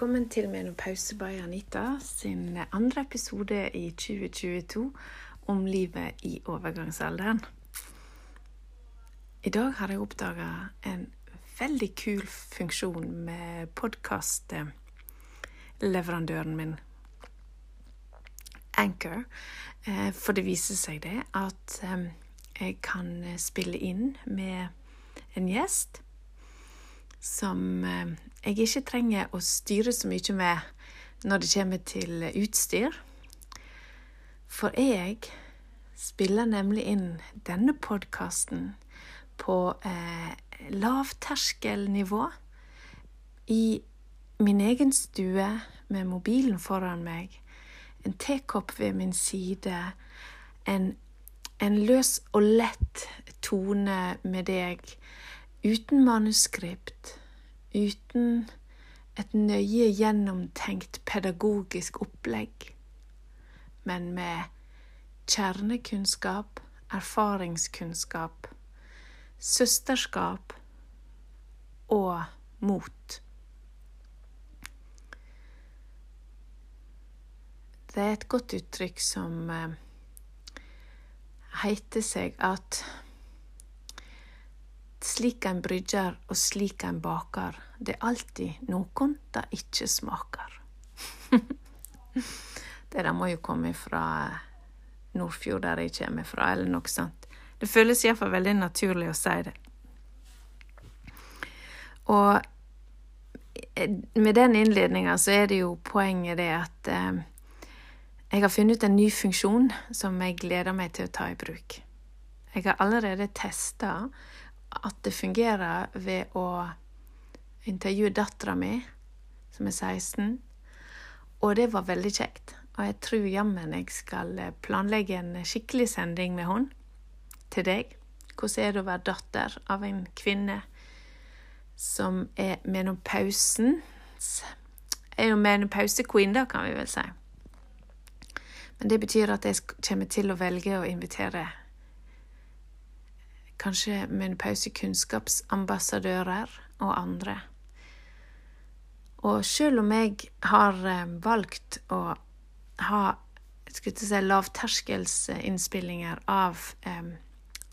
Velkommen til Menopause by Anita sin andre episode i 2022 om livet i overgangsalderen. I dag har jeg oppdaga en veldig kul funksjon med podkastleverandøren min, Anchor. Eh, for det viser seg det at eh, jeg kan spille inn med en gjest som eh, jeg ikke trenger å styre så mye med når det kommer til utstyr. For jeg spiller nemlig inn denne podkasten på eh, lavterskelnivå i min egen stue med mobilen foran meg, en tekopp ved min side, en, en løs og lett tone med deg uten manuskript, uten et nøye gjennomtenkt pedagogisk opplegg, men med kjernekunnskap, erfaringskunnskap, søsterskap og mot. Det er et godt uttrykk som eh, heter seg at slik en brygger og slik en baker, det er alltid noen det ikke smaker. det der må jo komme fra Nordfjord, der jeg kommer fra, eller noe sånt. Det føles iallfall veldig naturlig å si det. Og eh, med den innledninga så er det jo poenget det at eh, jeg har funnet ut en ny funksjon som jeg gleder meg til å ta i bruk. Jeg har allerede testa at det fungerer ved å intervjue dattera mi, som er 16. Og det var veldig kjekt. Og jeg tror jammen jeg skal planlegge en skikkelig sending med henne til deg. Hvordan er det å være datter av en kvinne som er menopausens Er jo menopause-queen, da, kan vi vel si. Men det betyr at jeg kommer til å velge å invitere kanskje menopause-kunnskapsambassadører og andre. Og selv om jeg har eh, valgt å ha si, lavterskelsinnspillinger av eh,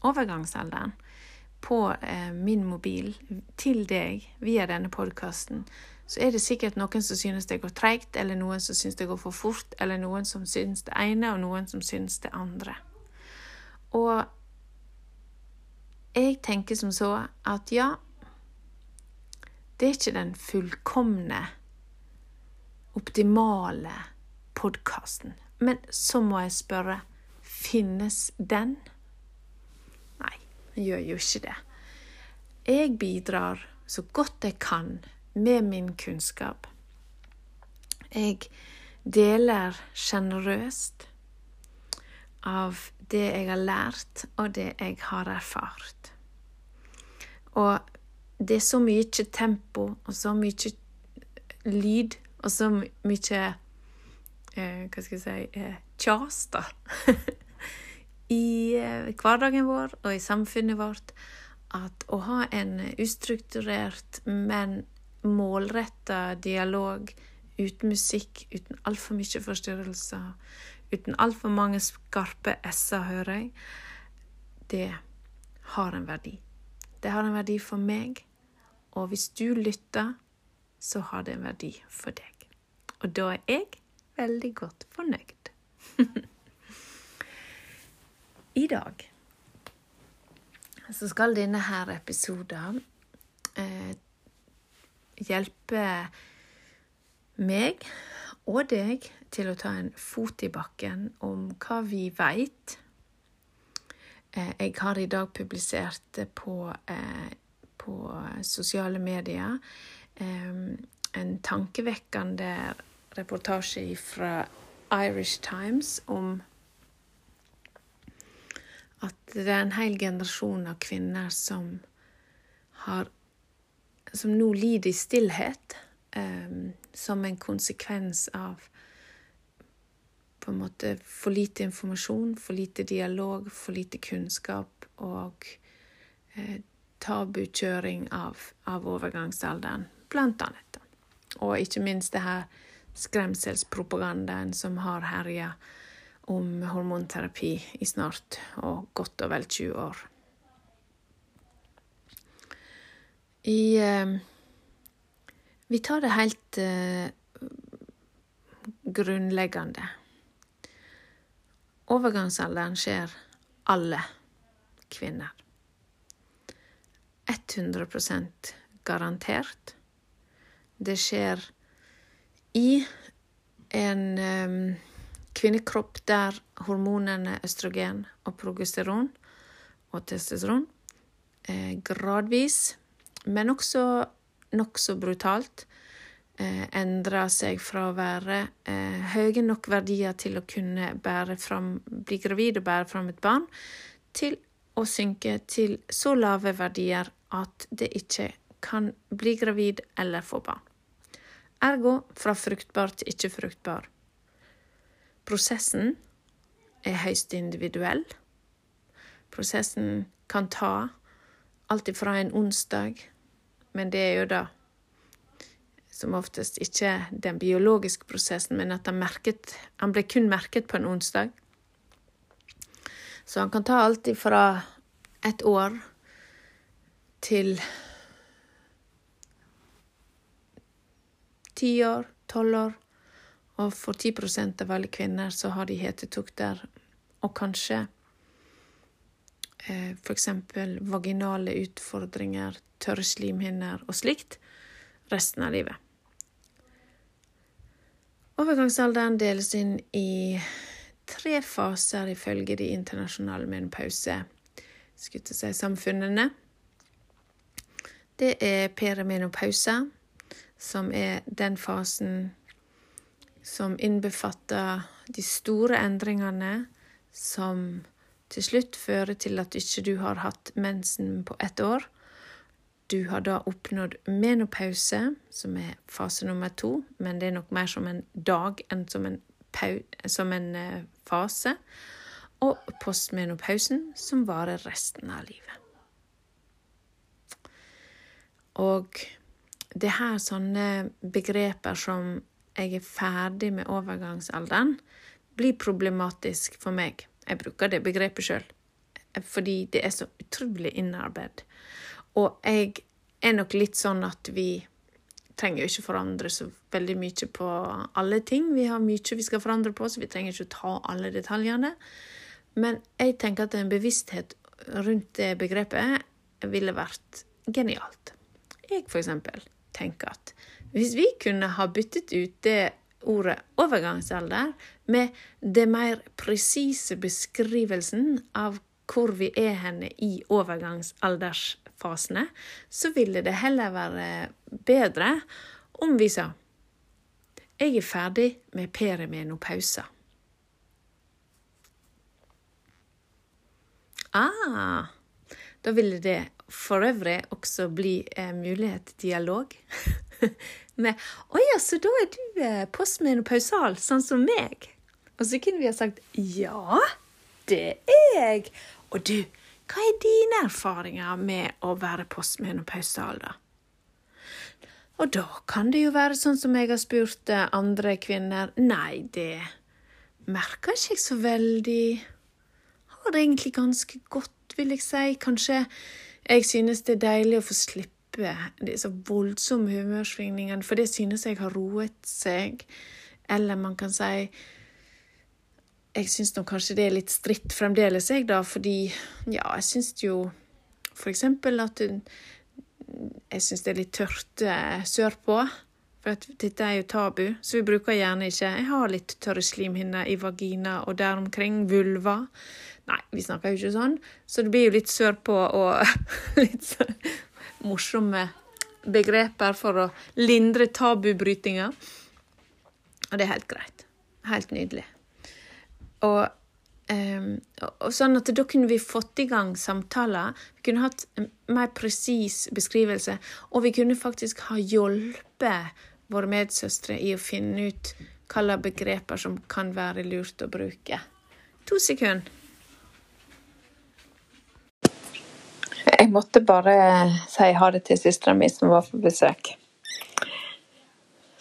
overgangsalderen på eh, min mobil til deg via denne podkasten, så er det sikkert noen som synes det går treigt, eller noen som synes det går for fort, eller noen som synes det ene, og noen som synes det andre. Og jeg tenker som så at ja, det er ikke den fullkomne, optimale podkasten. Men så må jeg spørre finnes den? Nei, den gjør jo ikke det. Jeg bidrar så godt jeg kan med min kunnskap. Jeg deler sjenerøst av det jeg har lært, og det jeg har erfart. Og det er så mye tempo og så mye lyd og så mye eh, Hva skal jeg si eh, kjas, da. I eh, hverdagen vår og i samfunnet vårt at å ha en ustrukturert, men målretta dialog uten musikk, uten altfor mye forstyrrelser, uten altfor mange skarpe s-er, hører jeg, det har en verdi. Det har en verdi for meg, og hvis du lytter, så har det en verdi for deg. Og da er jeg veldig godt fornøyd. I dag så skal denne her episoden eh, hjelpe meg og deg til å ta en fot i bakken om hva vi veit. Eh, jeg har i dag publisert på, eh, på sosiale medier eh, en tankevekkende reportasje fra Irish Times om at det er en hel generasjon av kvinner som har som nå lider i stillhet som en konsekvens av på en måte for lite informasjon, for lite dialog, for lite kunnskap og eh, tabukjøring av, av, overgangsalderen, blant annet. Og ikke minst det her skremselspropagandaen som har herja om hormonterapi i snart og godt og vel 20 år. I eh, Vi tar det helt eh, grunnleggende. Overgangsalderen skjer alle kvinner. 100 garantert. Det skjer i en um, kvinnekropp der hormonene østrogen og progesteron og testosteron eh, gradvis, men også nokså brutalt, eh, endrer seg fra å være eh, høye nok verdier til å kunne fram, bli gravid og bære fram et barn, til å synke til så lave verdier at det ikke kan bli gravid eller få barn. Ergo fra fruktbar til ikke fruktbar. Prosessen er høyst individuell. Prosessen kan ta alt ifra en onsdag, men det er jo da som oftest ikke den biologiske prosessen, men at han, merket, han ble kun merket på en onsdag. Så han kan ta alt ifra et år til ti år, tolv år. Og for 10 av alle kvinner så har de hetetokter, og kanskje eh, f.eks. vaginale utfordringer, tørre slimhinner og slikt resten av livet. Overgangsalderen deles inn i tre faser ifølge de internasjonale menopause-samfunnene. Det er perimenopause, som er den fasen som innbefatter de store endringene som til slutt fører til at ikke du har hatt mensen på ett år. Du har da oppnådd menopause, som er fase nummer to, men det er nok mer som en dag enn som en, som en eh, fase. Og postmenopausen, som varer resten av livet. Og det her sånne begreper som 'jeg er ferdig med overgangsalderen', blir problematisk for meg. Jeg bruker det begrepet sjøl, fordi det er så utrolig innarbeidet. Og jeg er nok litt sånn at vi trenger jo ikke forandre så veldig mye på alle ting. Vi har mye vi skal forandre på, så vi trenger ikke ta alle detaljene. Men jeg tenker at en bevissthet rundt det begrepet ville vært genialt. Jeg, for eksempel, tenker at hvis vi kunne ha byttet ut det ordet overgangsalder med det mer presise beskrivelsen av hvor vi er henne i overgangsaldersfasene, så ville det heller være bedre om vi sa jeg er ferdig med perimenopausa. Ah, da ville det for øvrig også bli eh, mulighet til dialog. med 'Å ja, så da er du eh, postmenopausal, sånn som meg?' Og så kunne vi ha sagt 'Ja, det er jeg'. Og du, hva er dine erfaringer med å være postmenopausal, da? Og da kan det jo være sånn som jeg har spurt eh, andre kvinner. Nei, det merker ikke jeg så veldig. Har det egentlig ganske godt, vil jeg si. Kanskje jeg synes det er deilig å få slippe disse voldsomme humørsvingningene, for det synes jeg har roet seg. Eller man kan si Jeg syns nå kanskje det er litt stritt fremdeles, jeg, da, fordi ja, jeg syns jo for eksempel at jeg syns det er litt tørt eh, sørpå. For dette er jo tabu, så vi bruker gjerne ikke Jeg har litt tørre slimhinner i vagina og der omkring, vulva. Nei, vi snakker jo ikke sånn, så det blir jo litt sørpå og litt morsomme begreper for å lindre tabubrytinga. Og det er helt greit. Helt nydelig. Og, um, og, sånn at da kunne vi fått i gang samtaler. Vi kunne hatt en mer presis beskrivelse, og vi kunne faktisk ha hjulpet våre medsøstre i å finne ut hva slags begreper som kan være lurt å bruke. To sekunder. Jeg måtte bare si ha det til søstera mi som var på besøk.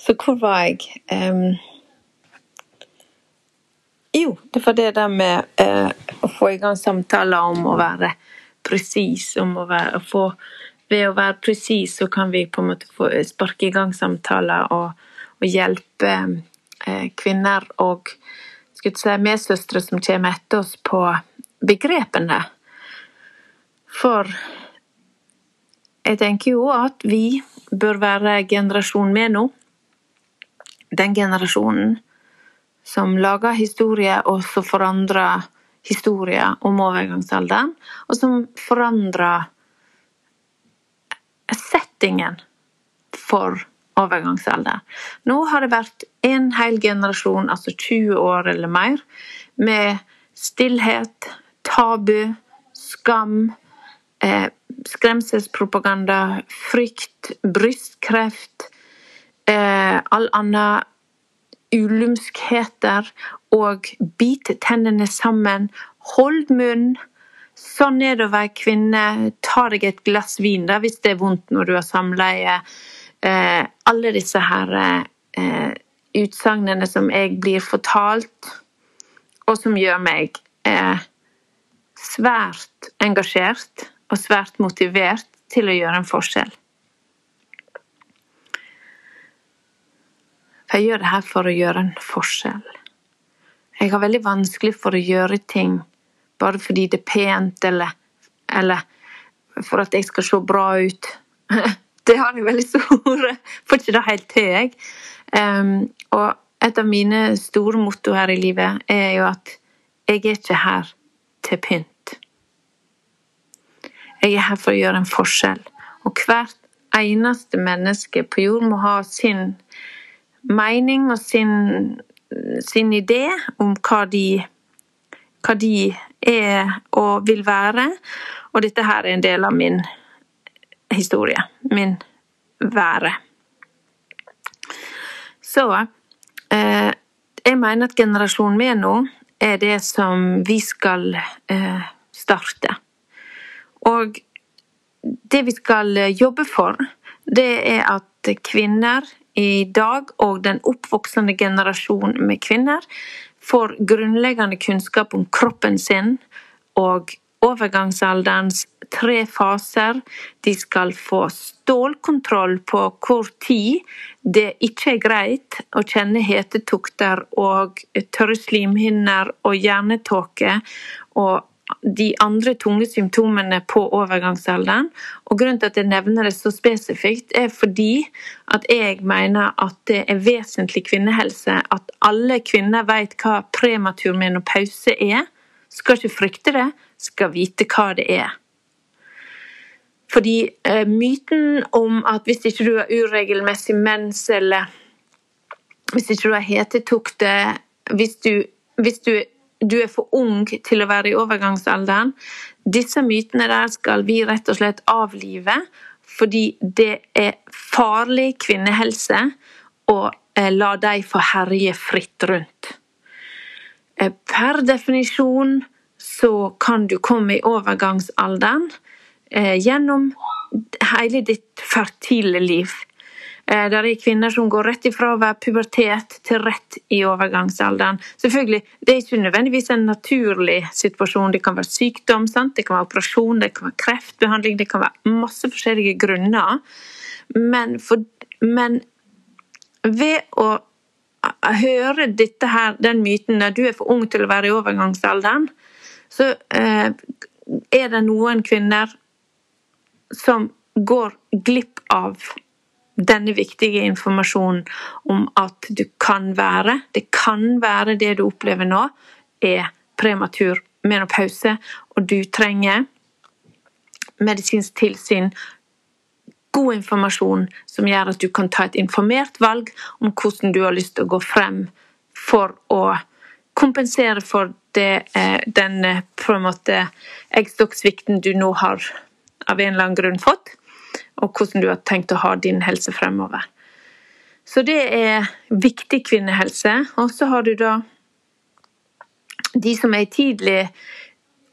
Så hvor var jeg? Um, jo, det var det der med eh, å få i gang samtaler om å være presis. Ved å være presis så kan vi på en måte få sparke i gang samtaler og, og hjelpe eh, kvinner og si, medsøstre som kommer etter oss, på begrepene. For jeg tenker jo at vi bør være generasjon med nå. Den generasjonen som lager historie, og som forandrer historier om overgangsalderen, og som forandrer settingen for overgangsalderen. Nå har det vært en hel generasjon, altså 20 år eller mer, med stillhet, tabu, skam, eh, skremselspropaganda, frykt, brystkreft, eh, all annen ulumskheter og bit tennene sammen, hold munn. Sånn er det å være kvinne. Ta deg et glass vin da, hvis det er vondt når du har samleie. Eh, alle disse her eh, utsagnene som jeg blir fortalt, og som gjør meg eh, svært engasjert og svært motivert til å gjøre en forskjell. For jeg gjør det her for å gjøre en forskjell. Jeg har veldig vanskelig for å gjøre ting bare fordi det er pent, eller, eller for at jeg skal se bra ut. Det har jeg veldig store Får ikke det helt til, jeg. Um, og et av mine store motto her i livet er jo at jeg er ikke her til pynt. Jeg er her for å gjøre en forskjell. Og hvert eneste menneske på jord må ha sin mening og sin, sin idé om hva de, hva de er og vil være. Og dette her er en del av min historie. Min være. Så eh, jeg mener at generasjonen min nå er det som vi skal eh, starte. Og det vi skal jobbe for, det er at kvinner i dag, og den oppvoksende generasjon med kvinner, får grunnleggende kunnskap om kroppen sin og overgangsalderens tre faser. De skal få stålkontroll på hvor tid det ikke er greit å kjenne hetetokter og tørre slimhinner og hjernetåke og de andre tunge symptomene på overgangsalderen. Og Grunnen til at jeg nevner det så spesifikt, er fordi at jeg mener at det er vesentlig kvinnehelse at alle kvinner vet hva prematur menopause er. Skal ikke frykte det, skal vite hva det er. Fordi eh, myten om at hvis ikke du har uregelmessig mens, eller hvis ikke du har hetetokte, hvis hvis du du er for ung til å være i overgangsalderen. Disse mytene der skal vi rett og slett avlive, fordi det er farlig kvinnehelse å eh, la dem få herje fritt rundt. Eh, per definisjon så kan du komme i overgangsalderen eh, gjennom hele ditt fertile liv. Eh, det er kvinner som går rett ifra å være pubertet til rett i overgangsalderen. Selvfølgelig, Det er ikke nødvendigvis en naturlig situasjon. Det kan være sykdom, sant? det kan være operasjon, det kan være kreftbehandling, det kan være masse forskjellige grunner. Men, for, men ved å høre dette her, den myten at du er for ung til å være i overgangsalderen, så eh, er det noen kvinner som går glipp av denne viktige informasjonen om at du kan være Det kan være det du opplever nå, er prematur. Menopause, og du trenger medisinsk tilsyn, god informasjon som gjør at du kan ta et informert valg om hvordan du har lyst til å gå frem for å kompensere for det, eh, den eh, på en måte eggstokksvikten du nå har av en eller annen grunn fått og hvordan du har tenkt å ha din helse fremover. Så det er viktig kvinnehelse. Og så har du da de som er i tidlig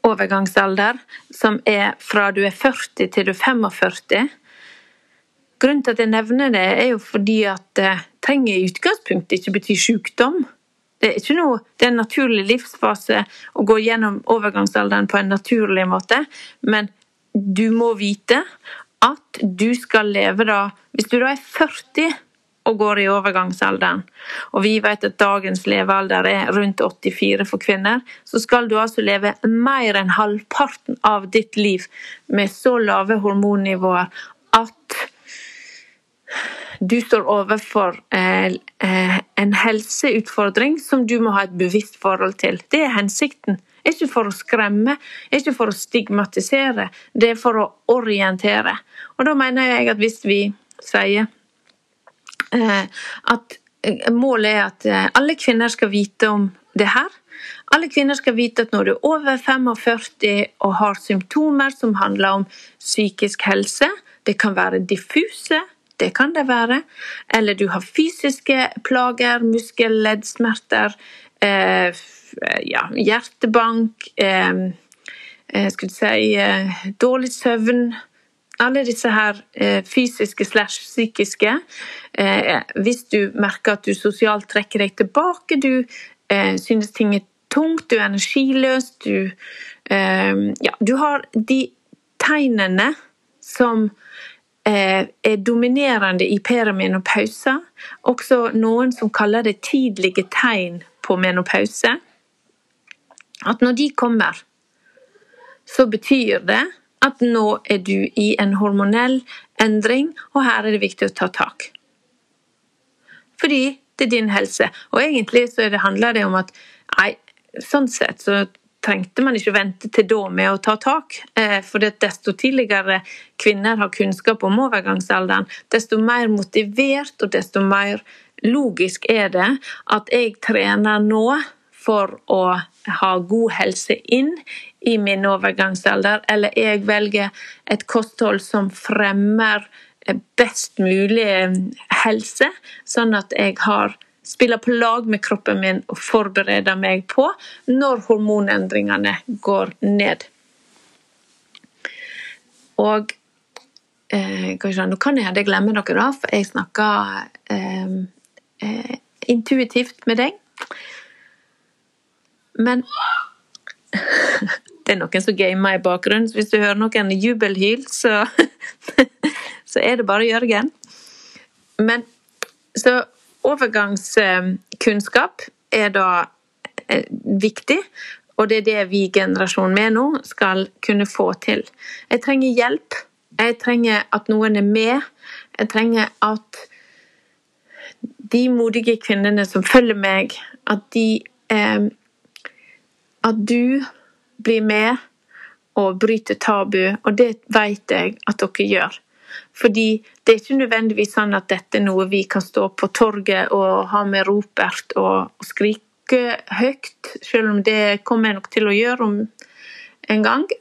overgangsalder, som er fra du er 40 til du er 45. Grunnen til at jeg nevner det, er jo fordi at det trenger i utgangspunktet ikke bety sykdom. Det er ikke noe, det er en naturlig livsfase å gå gjennom overgangsalderen på en naturlig måte, men du må vite at du skal leve da Hvis du da er 40 og går i overgangsalderen, og vi vet at dagens levealder er rundt 84 for kvinner, så skal du altså leve mer enn halvparten av ditt liv med så lave hormonnivåer at du står overfor eh, eh, en helseutfordring som du må ha et bevisst forhold til. Det er hensikten. Er ikke for å skremme, er ikke for å stigmatisere, det er for å orientere. Og da mener jeg at hvis vi sier eh, at målet er at alle kvinner skal vite om det her, alle kvinner skal vite at når du er over 45 og har symptomer som handler om psykisk helse, det kan være diffuse, det kan det være. Eller du har fysiske plager, muskelleddsmerter, eh, ja, hjertebank, eh, eh skulle si eh, dårlig søvn. Alle disse her eh, fysiske slash psykiske. Eh, hvis du merker at du sosialt trekker deg tilbake, du synes ting er tungt, du er energiløs, du Ja, du har de tegnene som Eh, er dominerende i perimenopause. Også noen som kaller det tidlige tegn på menopause. At når de kommer, så betyr det at nå er du i en hormonell endring, og her er det viktig å ta tak. Fordi det er din helse. Og egentlig så det, handler det om at nei, sånn sett så trengte man ikke vente til da med å ta tak. Eh, for desto tidligere kvinner har kunnskap om overgangsalderen, desto mer motivert og desto mer logisk er det at jeg trener nå for å ha god helse inn i min overgangsalder, eller jeg velger et kosthold som fremmer best mulig helse, sånn at jeg har spiller på lag med kroppen min og forbereder meg på når hormonendringene går ned. Og eh, Nå kan jeg hende jeg glemmer noe, da, for jeg snakker eh, eh, intuitivt med deg. Men det er noen som gamer i bakgrunnen, så hvis du hører noen jubelhyl, så, så er det bare Jørgen. Men så Overgangskunnskap er da eh, viktig, og det er det vi generasjonen med nå skal kunne få til. Jeg trenger hjelp. Jeg trenger at noen er med. Jeg trenger at de modige kvinnene som følger meg, at de eh, At du blir med og bryter tabu, og det vet jeg at dere gjør. Fordi det er ikke nødvendigvis sånn at dette er noe vi kan stå på torget og ha med ropert og, og skrike høyt, selv om det kommer jeg nok til å gjøre om en gang.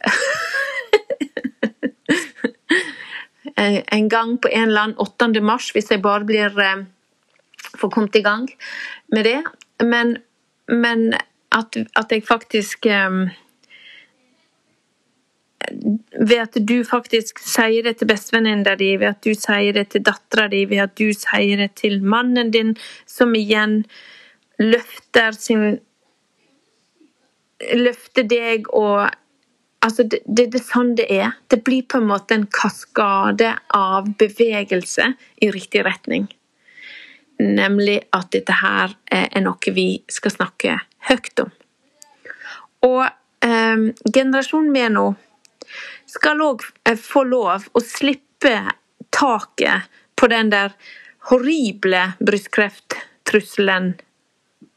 en gang på en eller annen 8. mars, hvis jeg bare blir får kommet i gang med det. Men, men at, at, jeg faktisk um, ved at du faktisk sier det til bestevenninna di, ved at du sier det til dattera di, ved at du sier det til mannen din, som igjen løfter sin Løfter deg og Altså, det, det, det, er sånn det er. Det blir på en måte en kaskade av bevegelse i riktig retning. Nemlig at dette her er noe vi skal snakke høyt om. Og eh, generasjonen min nå skal òg eh, få lov å slippe taket på den der horrible brystkrefttrusselen,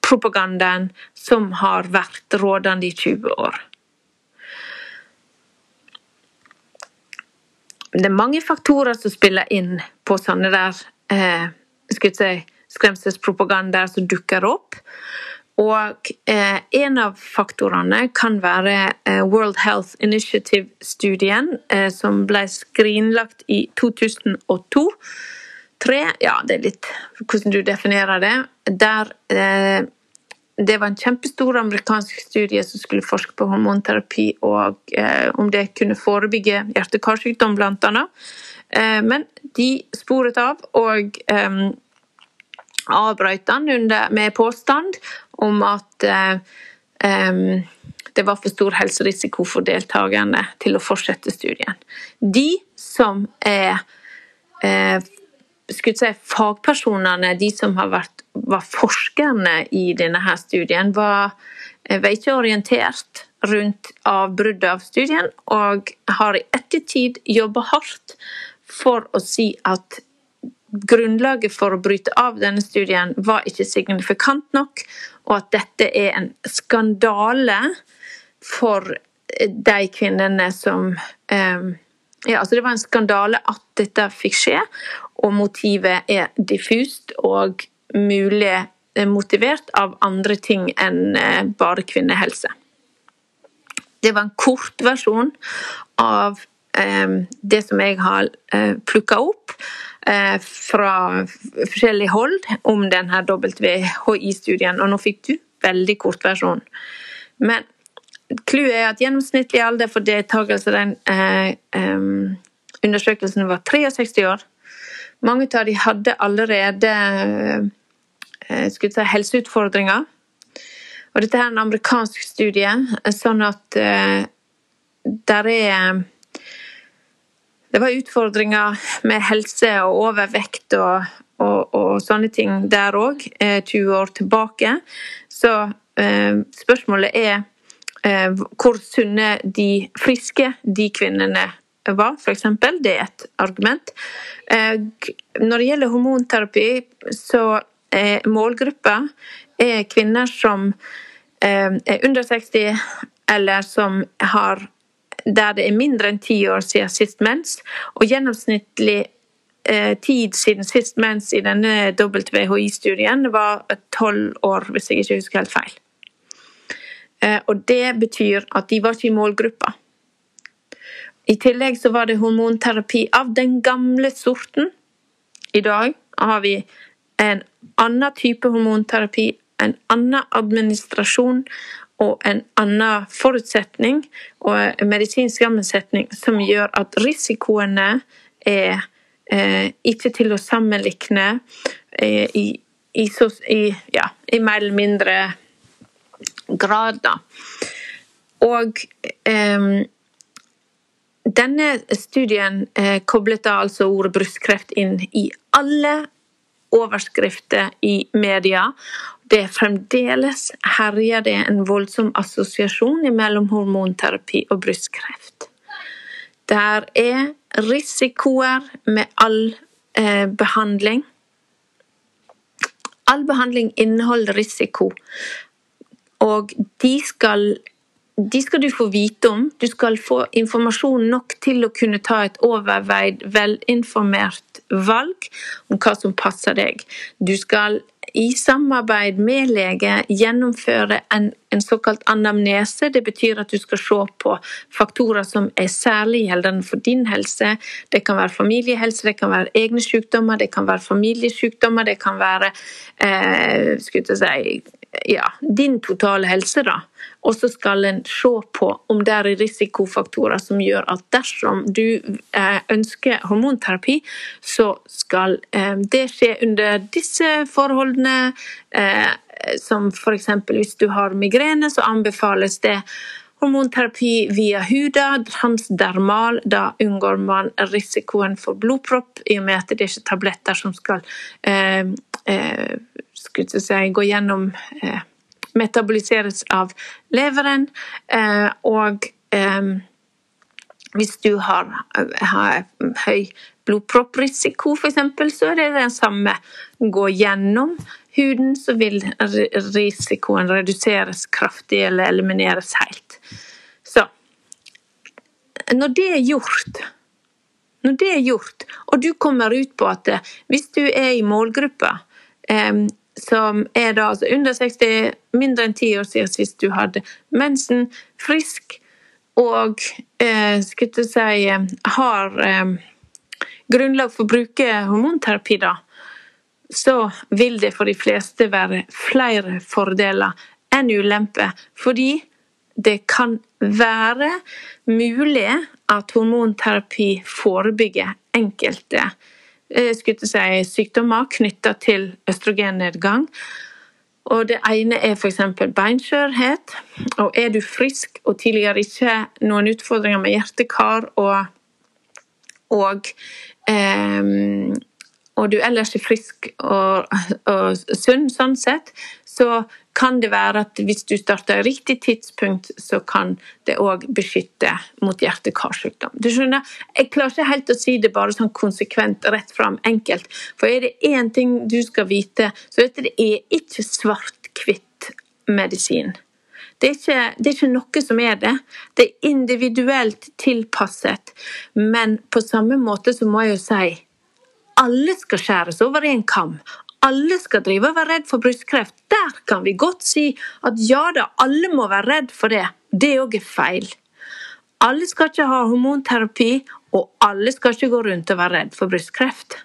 propagandaen, som har vært rådende i 20 år. Det er mange faktorer som spiller inn på sånne der eh, si, skremselspropagandaer som dukker opp. Og eh, en av faktorene kan være eh, World Health Initiative-studien, eh, som ble skrinlagt i 2002. Tre, ja, det er litt hvordan du definerer det. Der eh, det var en kjempestor amerikansk studie som skulle forske på hormonterapi og eh, om det kunne forebygge hjerte-karsykdom, blant annet. Eh, men de sporet av, og avbrøt han med påstand om at eh, um, det var for stor helserisiko for deltakerne til å fortsette studien. De som er eh, skulle si, fagpersonene, de som vært, var forskerne i denne studien, var, var ikke orientert rundt avbruddet av studien, og har i ettertid jobba hardt for å si at grunnlaget for å bryte av denne studien var ikke signifikant nok, og at dette er en skandale for de kvinnene som um, ja, altså Det var en skandale at dette fikk skje, og motivet er diffust og mulig eh, motivert av andre ting enn eh, bare kvinnehelse. Det var en kort versjon av det som jeg har uh, plukka opp uh, fra forskjellige hold om denne WHI-studien, og nå fikk du veldig kort versjon. Men Clouet er at gjennomsnittlig alder for deltakelse i den eh, um, undersøkelsen var 63 år. Mange av de hadde allerede eh, si, helseutfordringer. Og dette er en amerikansk studie, sånn at eh, der er Det var utfordringer med helse og overvekt og, og, og sånne ting der òg, 20 eh, år tilbake. Så eh, spørsmålet er Eh, hvor sunne de friske de kvinnene var, f.eks. Det er et argument. Når det gjelder hormonterapi, så er målgruppa er kvinner som er under 60, eller som har der det er mindre enn ti år siden sist mens, og gjennomsnittlig tid siden sist mens i denne WHI-studien var tolv år, hvis jeg ikke husker helt feil. Eh, og det betyr at de var ikke i målgruppa. I tillegg så var det hormonterapi av den gamle sorten. I dag har vi en annen type hormonterapi, en annen administrasjon og en annen forutsetning og medisinsk sammensetning som gjør at risikoene er eh, ikke til å sammenligne eh, i, i, i, ja, i mer eller mindre grader. Og eh, denne studien eh, koblet da altså ordet brystkreft inn i alle overskrifter i media. Det er fremdeles herjer det en voldsom assosiasjon mellom hormonterapi og brystkreft. Der er risikoer med all eh, behandling. All behandling inneholder risiko. Og de skal, de skal du få vite om. Du skal få informasjon nok til å kunne ta et overveid, velinformert valg om hva som passer deg. Du skal i samarbeid med lege gjennomføre en, en, såkalt anamnese. Det betyr at du skal se på faktorer som er særlig gjeldende for din helse. Det kan være familiehelse, det kan være egne sykdommer, det kan være familiesykdommer, det kan være eh, si, ja, din totale helse, da. Og så skal en se på om det er risikofaktorer som gjør at dersom du eh, ønsker hormonterapi, så skal eh, det skje under disse forholdene. Eh, som f.eks. hvis du har migrene, så anbefales det hormonterapi via huda, transdermal. Da unngår man risikoen for blodpropp, i og med at det er ikke tabletter som skal eh, eh, si, gå gjennom eh, Metaboliseres av leveren. Eh, og eh, hvis du har, har høy blodpropprisiko, f.eks., så er det det samme. Gå gjennom huden, så vil risikoen reduseres kraftig eller elimineres helt. Så når det er gjort når det er gjort, og du kommer ut på at hvis du er i målgruppa som er da altså under 60, mindre enn ti år siden sist du hadde mensen, frisk og eh, skulle si har eh, grunnlag for å bruke hormonterapi, da, så vil det for de fleste være flere fordeler enn ulemper. Fordi det kan være mulig at hormonterapi forebygger enkelte si, sykdommer knytta til østrogennedgang. Og det ene er f.eks. beinskjørhet. Og er du frisk og tidligere ikke noen utfordringer med hjertekar og, og eh, og du ellers er frisk og, og sunn sånn sett, så kan det være at hvis du starter riktig tidspunkt, så kan det òg beskytte mot hjerte-karsykdom. Du skjønner, Jeg klarer ikke helt å si det bare sånn konsekvent, rett fram, enkelt. For er det én ting du skal vite, så er det ikke svart-hvitt medisin. Det er, ikke, det er, ikke, noe som er det. Det er individuelt tilpasset. Men på samme måte så må jeg jo si alle skal skjæres over en kam. Alle skal drive og være redd for brystkreft. Der kan vi godt si at ja da, alle må være redd for det. Det òg er feil. Alle skal ikke ha hormonterapi, og alle skal ikke gå rundt og være redd for brystkreft.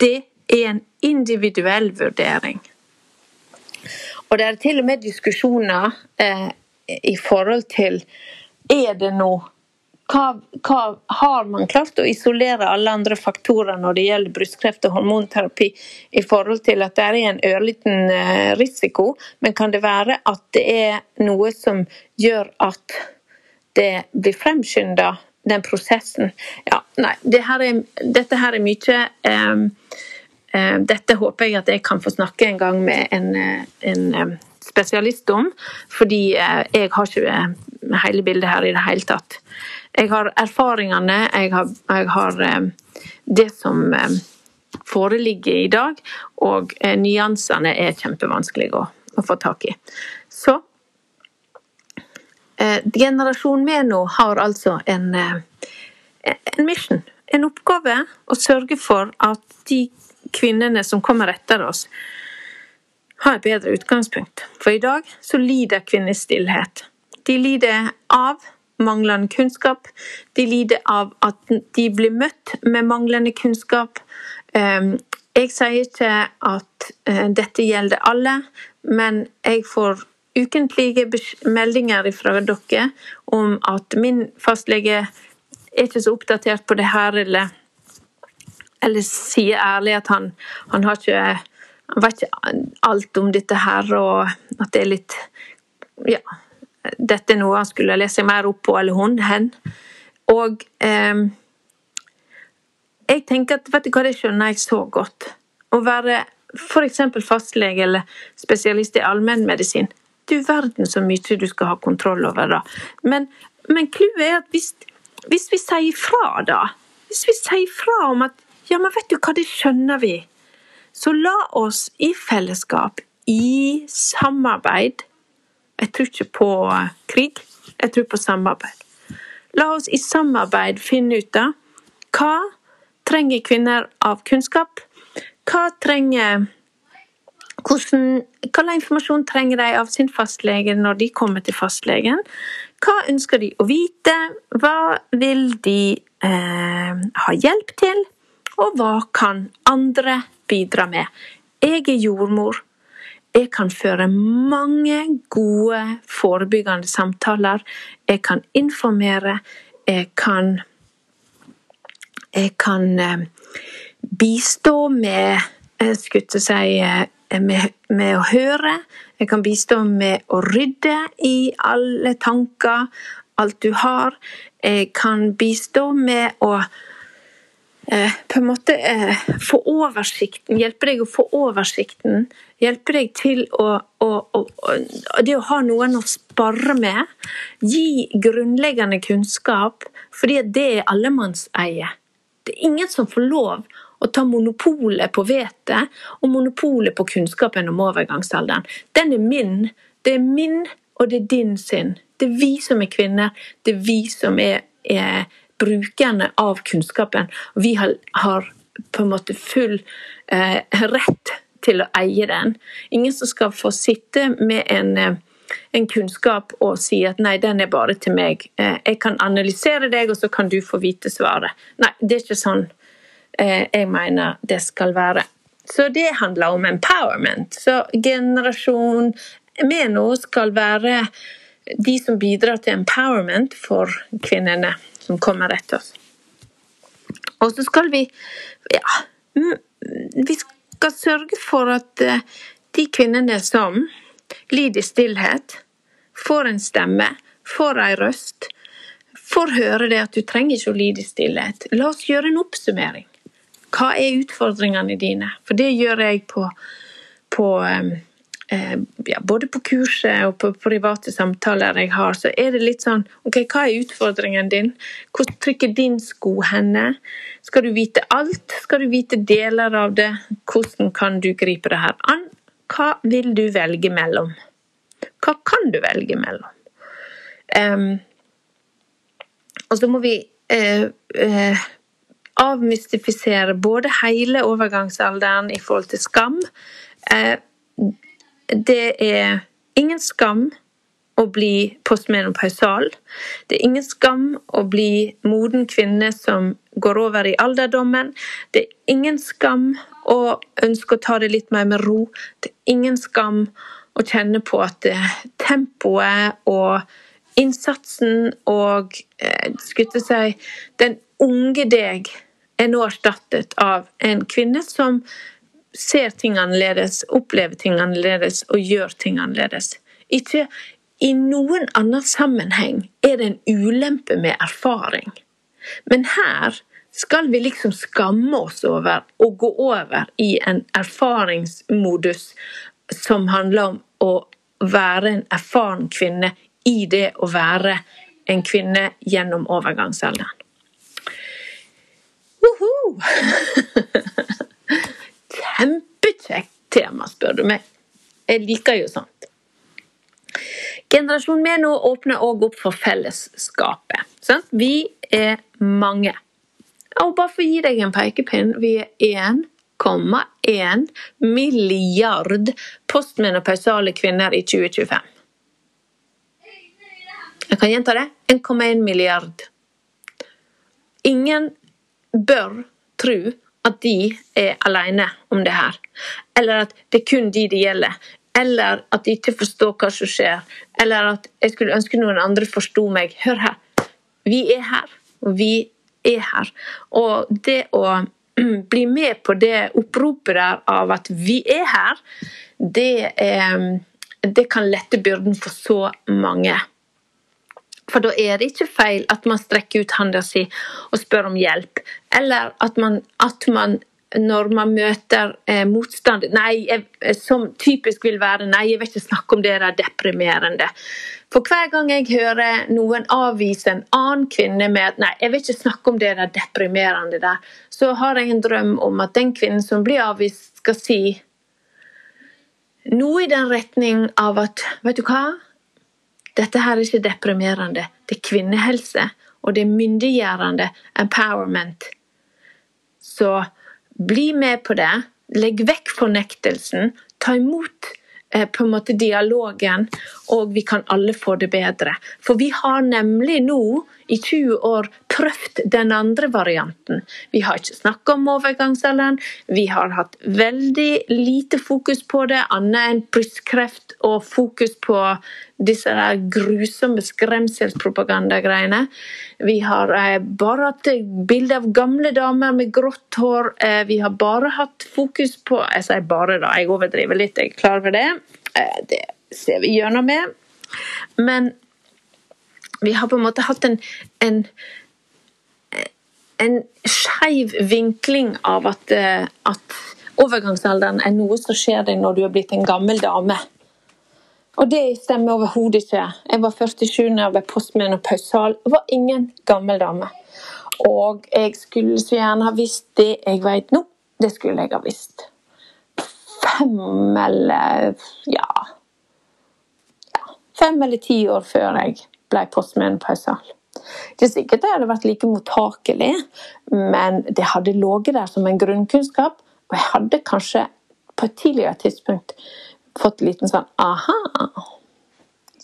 Det er en individuell vurdering. Og det er til og med diskusjoner eh, i forhold til er det noe hva, hva, har man klart å isolere alle andre faktorer når det gjelder brystkreft og hormonterapi, i forhold til at det er en ørliten eh, risiko, men kan det være at det er noe som gjør at det blir fremskynda, den prosessen? Ja, nei, det her er, dette her er mye um, Dette håper jeg at jeg kan få snakke en gang med en, en spesialist om, fordi jeg har ikke hele bildet her i det hele tatt. Jeg har erfaringene, jeg har, jeg har eh, det som eh, foreligger i dag, og eh, nyansene er kjempevanskelige å, å få tak i. Så Generasjon Meno har altså en, en mission, en oppgave, å sørge for at de kvinnene som kommer etter oss, har et bedre utgangspunkt. For i dag så lider kvinner stillhet. De lider av manglende kunnskap. De lider av at de blir møtt med manglende kunnskap. Ehm, jeg sier ikke at eh, dette gjelder alle, men jeg får ukentlige meldinger fra dere om at min fastlege er ikke så oppdatert på det her, eller, eller sier ærlig at han, han har ikke han vet ikke alt om dette her, og at det er litt ja, dette er noe han skulle lese mer opp på, eller hun, hen. Og eh, jeg tenker at vet du hva, det skjønner jeg så godt. Å være f.eks. fastlege eller spesialist i allmennmedisin. Du verden så mye du skal ha kontroll over, da. Men, men clouet er at hvis, hvis vi sier fra, da Hvis vi sier fra om at ja, men vet du hva, det skjønner vi. Så la oss i fellesskap, i samarbeid, jeg tror ikke på krig, jeg tror på samarbeid. La oss i samarbeid finne ut av hva trenger kvinner av kunnskap? Hva trenger hvordan, hva informasjon trenger de av sin fastlege når de kommer til fastlegen? Hva ønsker de å vite? Hva vil de eh, ha hjelp til? Og hva kan andre bidra med? Jeg er jordmor. Jeg kan føre mange gode forebyggende samtaler. Jeg kan informere. Jeg kan Jeg kan eh, bistå med Jeg skulle si eh, med, med å høre. Jeg kan bistå med å rydde i alle tanker, alt du har. Jeg kan bistå med å eh, på en måte eh, få oversikten, hjelpe deg å få oversikten. Hjelpe deg til å, å, å, Det å ha noen å spare med. Gi grunnleggende kunnskap, fordi det er allemannseie. Det er ingen som får lov å ta monopolet på vettet og monopolet på kunnskapen om overgangsalderen. Den er min. Det er min, og det er din sin. Det er vi som er kvinner. Det er vi som er, er brukerne av kunnskapen. Vi har, har på en måte full eh, rett til å eie den. Ingen som skal få sitte med en, eh, en, kunnskap og si at nei, den er bare til meg. Eh, jeg kan analysere deg, og så kan du få vite svaret. Nei, det er ikke sånn eh, jeg mener det skal være. Så det handler om empowerment. Så generasjon Meno skal være de som bidrar til empowerment for kvinnene som kommer etter oss. Og så skal vi ja, vi skal sørge for at eh, de kvinnene som lider i stillhet, får en stemme, får ei røst, får høre det at du trenger ikke å lide i stillhet. La oss gjøre en oppsummering. Hva er utfordringene dine? For det gjør jeg på, på eh, ja, både på kurset og på private samtaler jeg har, så er det litt sånn OK, hva er utfordringen din? Hvor trykker din sko henne? Skal du vite alt? Skal du vite deler av det? Hvordan kan du gripe det her an? Hva vil du velge mellom? Hva kan du velge mellom? Um, og så må vi uh, uh, avmystifisere både hele overgangsalderen i forhold til skam. Uh, det er ingen skam å bli postmenopausal. Det er ingen skam å bli moden kvinne som går over i alderdommen. Det er ingen skam å ønske å ta det litt mer med ro. Det er ingen skam å kjenne på at tempoet og innsatsen og eh, skulle si, den unge deg er nå erstattet av en kvinne som ser ting annerledes, opplever ting annerledes og gjør ting annerledes. Ikke i noen annen sammenheng er det en ulempe med erfaring. Men her skal vi liksom skamme oss over å gå over i en erfaringsmodus som handler om å være en erfaren kvinne i det å være en kvinne gjennom overgangsalderen. Woohoo! Tema, spør du meg. Jeg liker jo sånt. Generasjon Meno åpner òg opp for fellesskapet. Sant? Vi er mange. Og bare for å gi deg en pekepinn, vi er 1,1 milliard postmenopausale kvinner i 2025. Jeg kan gjenta det. 1,1 milliard. Ingen bør tro at de er alene om det her. Eller at det er kun de det gjelder. Eller at de ikke forstår hva som skjer. Eller at jeg skulle ønske noen andre forsto meg. Hør her. Vi er her. Og vi er her. Og det å bli med på det oppropet der av at vi er her, det, er, det kan lette byrden for så mange. For da er det ikke feil at man strekker ut handa si og spør om hjelp. Eller at man, at man når man møter eh, motstand Nei, jeg, som typisk vil være Nei, jeg vil ikke snakke om det det er deprimerende. For hver gang jeg hører noen avvise en annen kvinne med at nei, jeg vil ikke snakke om det det er deprimerende der, så har jeg en drøm om at den kvinnen som blir avvist, skal si noe i den retning av at Vet du hva? Dette her er ikke deprimerende. Det er kvinnehelse, og det er myndiggjørende empowerment. Så bli med på det. Legg vekk fornektelsen. Ta imot Eh, på en måte dialogen, og vi kan alle få det bedre. For vi har nemlig nå i 20 år prøvd den andre varianten. Vi har ikke snakka om overgangsalderen, vi har hatt veldig lite fokus på det, annet enn brystkreft og fokus på disse grusomme skremselspropagandagreiene. Vi har eh, bare hatt bilde av gamle damer med grått hår. Eh, vi har bare hatt fokus på Jeg sier bare, da, jeg overdriver litt, jeg er klar over det. Eh, det ser vi gjennom med. Men vi har på en måte hatt en, en en skeiv vinkling av at, at, overgangsalderen er noe som skjer deg når du er blitt en gammel dame. Og det stemmer overhodet ikke. Jeg var 47 da jeg ble postmenopausal. Jeg var ingen gammel dame. Og jeg skulle så gjerne ha visst det jeg vet nå. Det skulle jeg ha visst. Fem eller ja, ja Fem eller ti år før jeg ble postmenopausal. er sikkert det hadde vært like mottakelig, men det hadde ligget der som en grunnkunnskap. Og jeg hadde kanskje på et tidligere tidspunkt fått en liten sånn aha.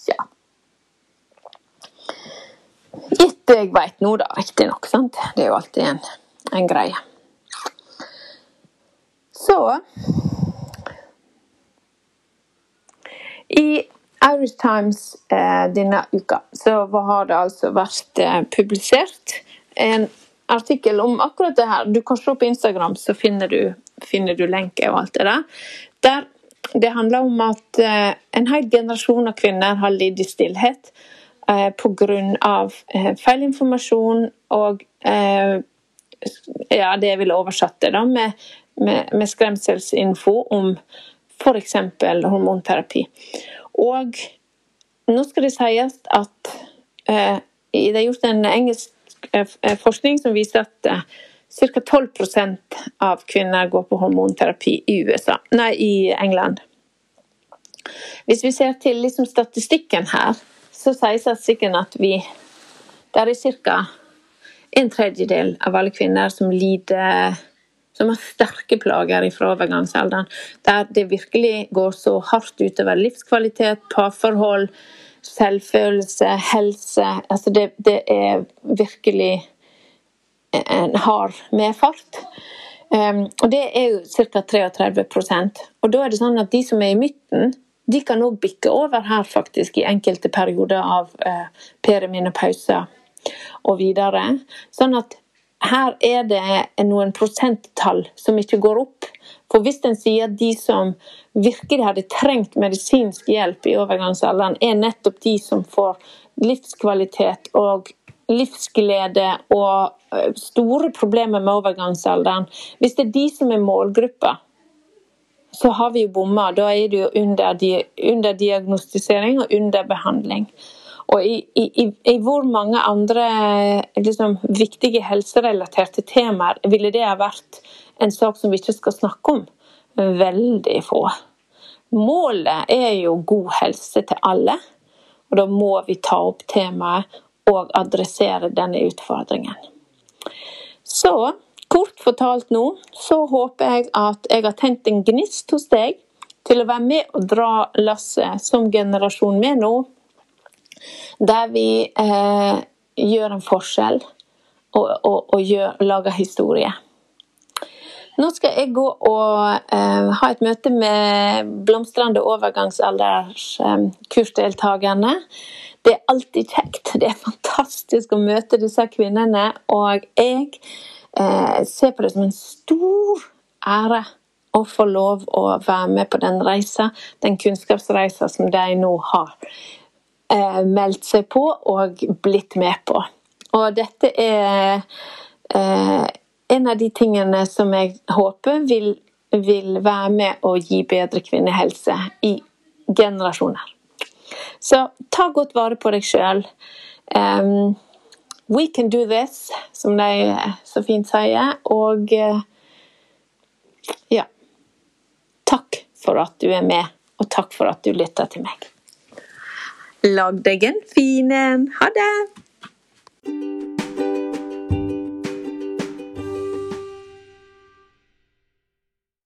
Ja. Gitt det jeg veit nå, da, riktignok. Det er jo alltid en, en greie. Så I Irish Times eh, denne uka så har det altså vært eh, publisert en artikkel om akkurat det her. Du kan se på Instagram, så finner du, finner du lenke og alt det der. Der det handler om at eh, en hel generasjon av kvinner har lidd i stillhet eh, pga. Eh, feilinformasjon og eh, ja, det jeg ville oversatt det da, med, med, med skremselsinfo om f.eks. hormonterapi. Og nå skal det sies at eh, det er gjort en engelsk eh, forskning som viser at eh, ca. 12% av kvinner går på hormonterapi i, USA, nei, i England. Hvis vi ser til liksom statistikken her, så sier statistikken at vi Det er ca. en tredjedel av alle kvinner som lider som har sterke plager fra overgangsalderen, der det virkelig går så hardt utover livskvalitet, parforhold, selvfølelse, helse. Altså det, det er virkelig en hard medfart. Um, og det er jo ca. 33% Og da er det sånn at de som er i midten, de kan òg bikke over her faktisk i enkelte perioder av uh, perimenopause og videre. Sånn at her er det noen prosenttall som ikke går opp. For hvis en sier at de som virkelig hadde trengt medisinsk hjelp i overgangsalderen, er nettopp de som får livskvalitet og livsglede og eh, store problemer med overgangsalderen. Hvis det er de som er målgruppa, så har vi jo bomma. Da er det jo under, diagnostisering og under behandling. Og i, i, i, hvor mange andre liksom, viktige helserelaterte temaer ville det ha vært en sak som vi ikke skal snakke om? Veldig få. Målet er jo god helse til alle, og da må vi ta opp temaet og adressere denne utfordringen. Så kort fortalt nå, så håper jeg at jeg har tent en gnist hos deg til å være med og dra lasset som generasjon med nå, der vi eh, gjør en forskjell og, og, og gjør, lager historie. Nå skal jeg gå og eh, ha et møte med blomstrende overgangsalderskursdeltakerne. eh. Det er alltid kjekt. Det er fantastisk å møte disse kvinnene. Og jeg eh, ser på det som en stor ære å få lov å være med på den reisa, den kunnskapsreisa som de nå har meldt seg på og blitt med på. Og dette er eh, en av de tingene som jeg håper vil, vil være med å gi bedre kvinnehelse i generasjoner. Så ta godt vare på deg sjøl. Um, we can do this, som de så fint sier. Og uh, ja Takk for at du er med, og takk for at du lytter til meg. Lag deg en fin en. Ha det!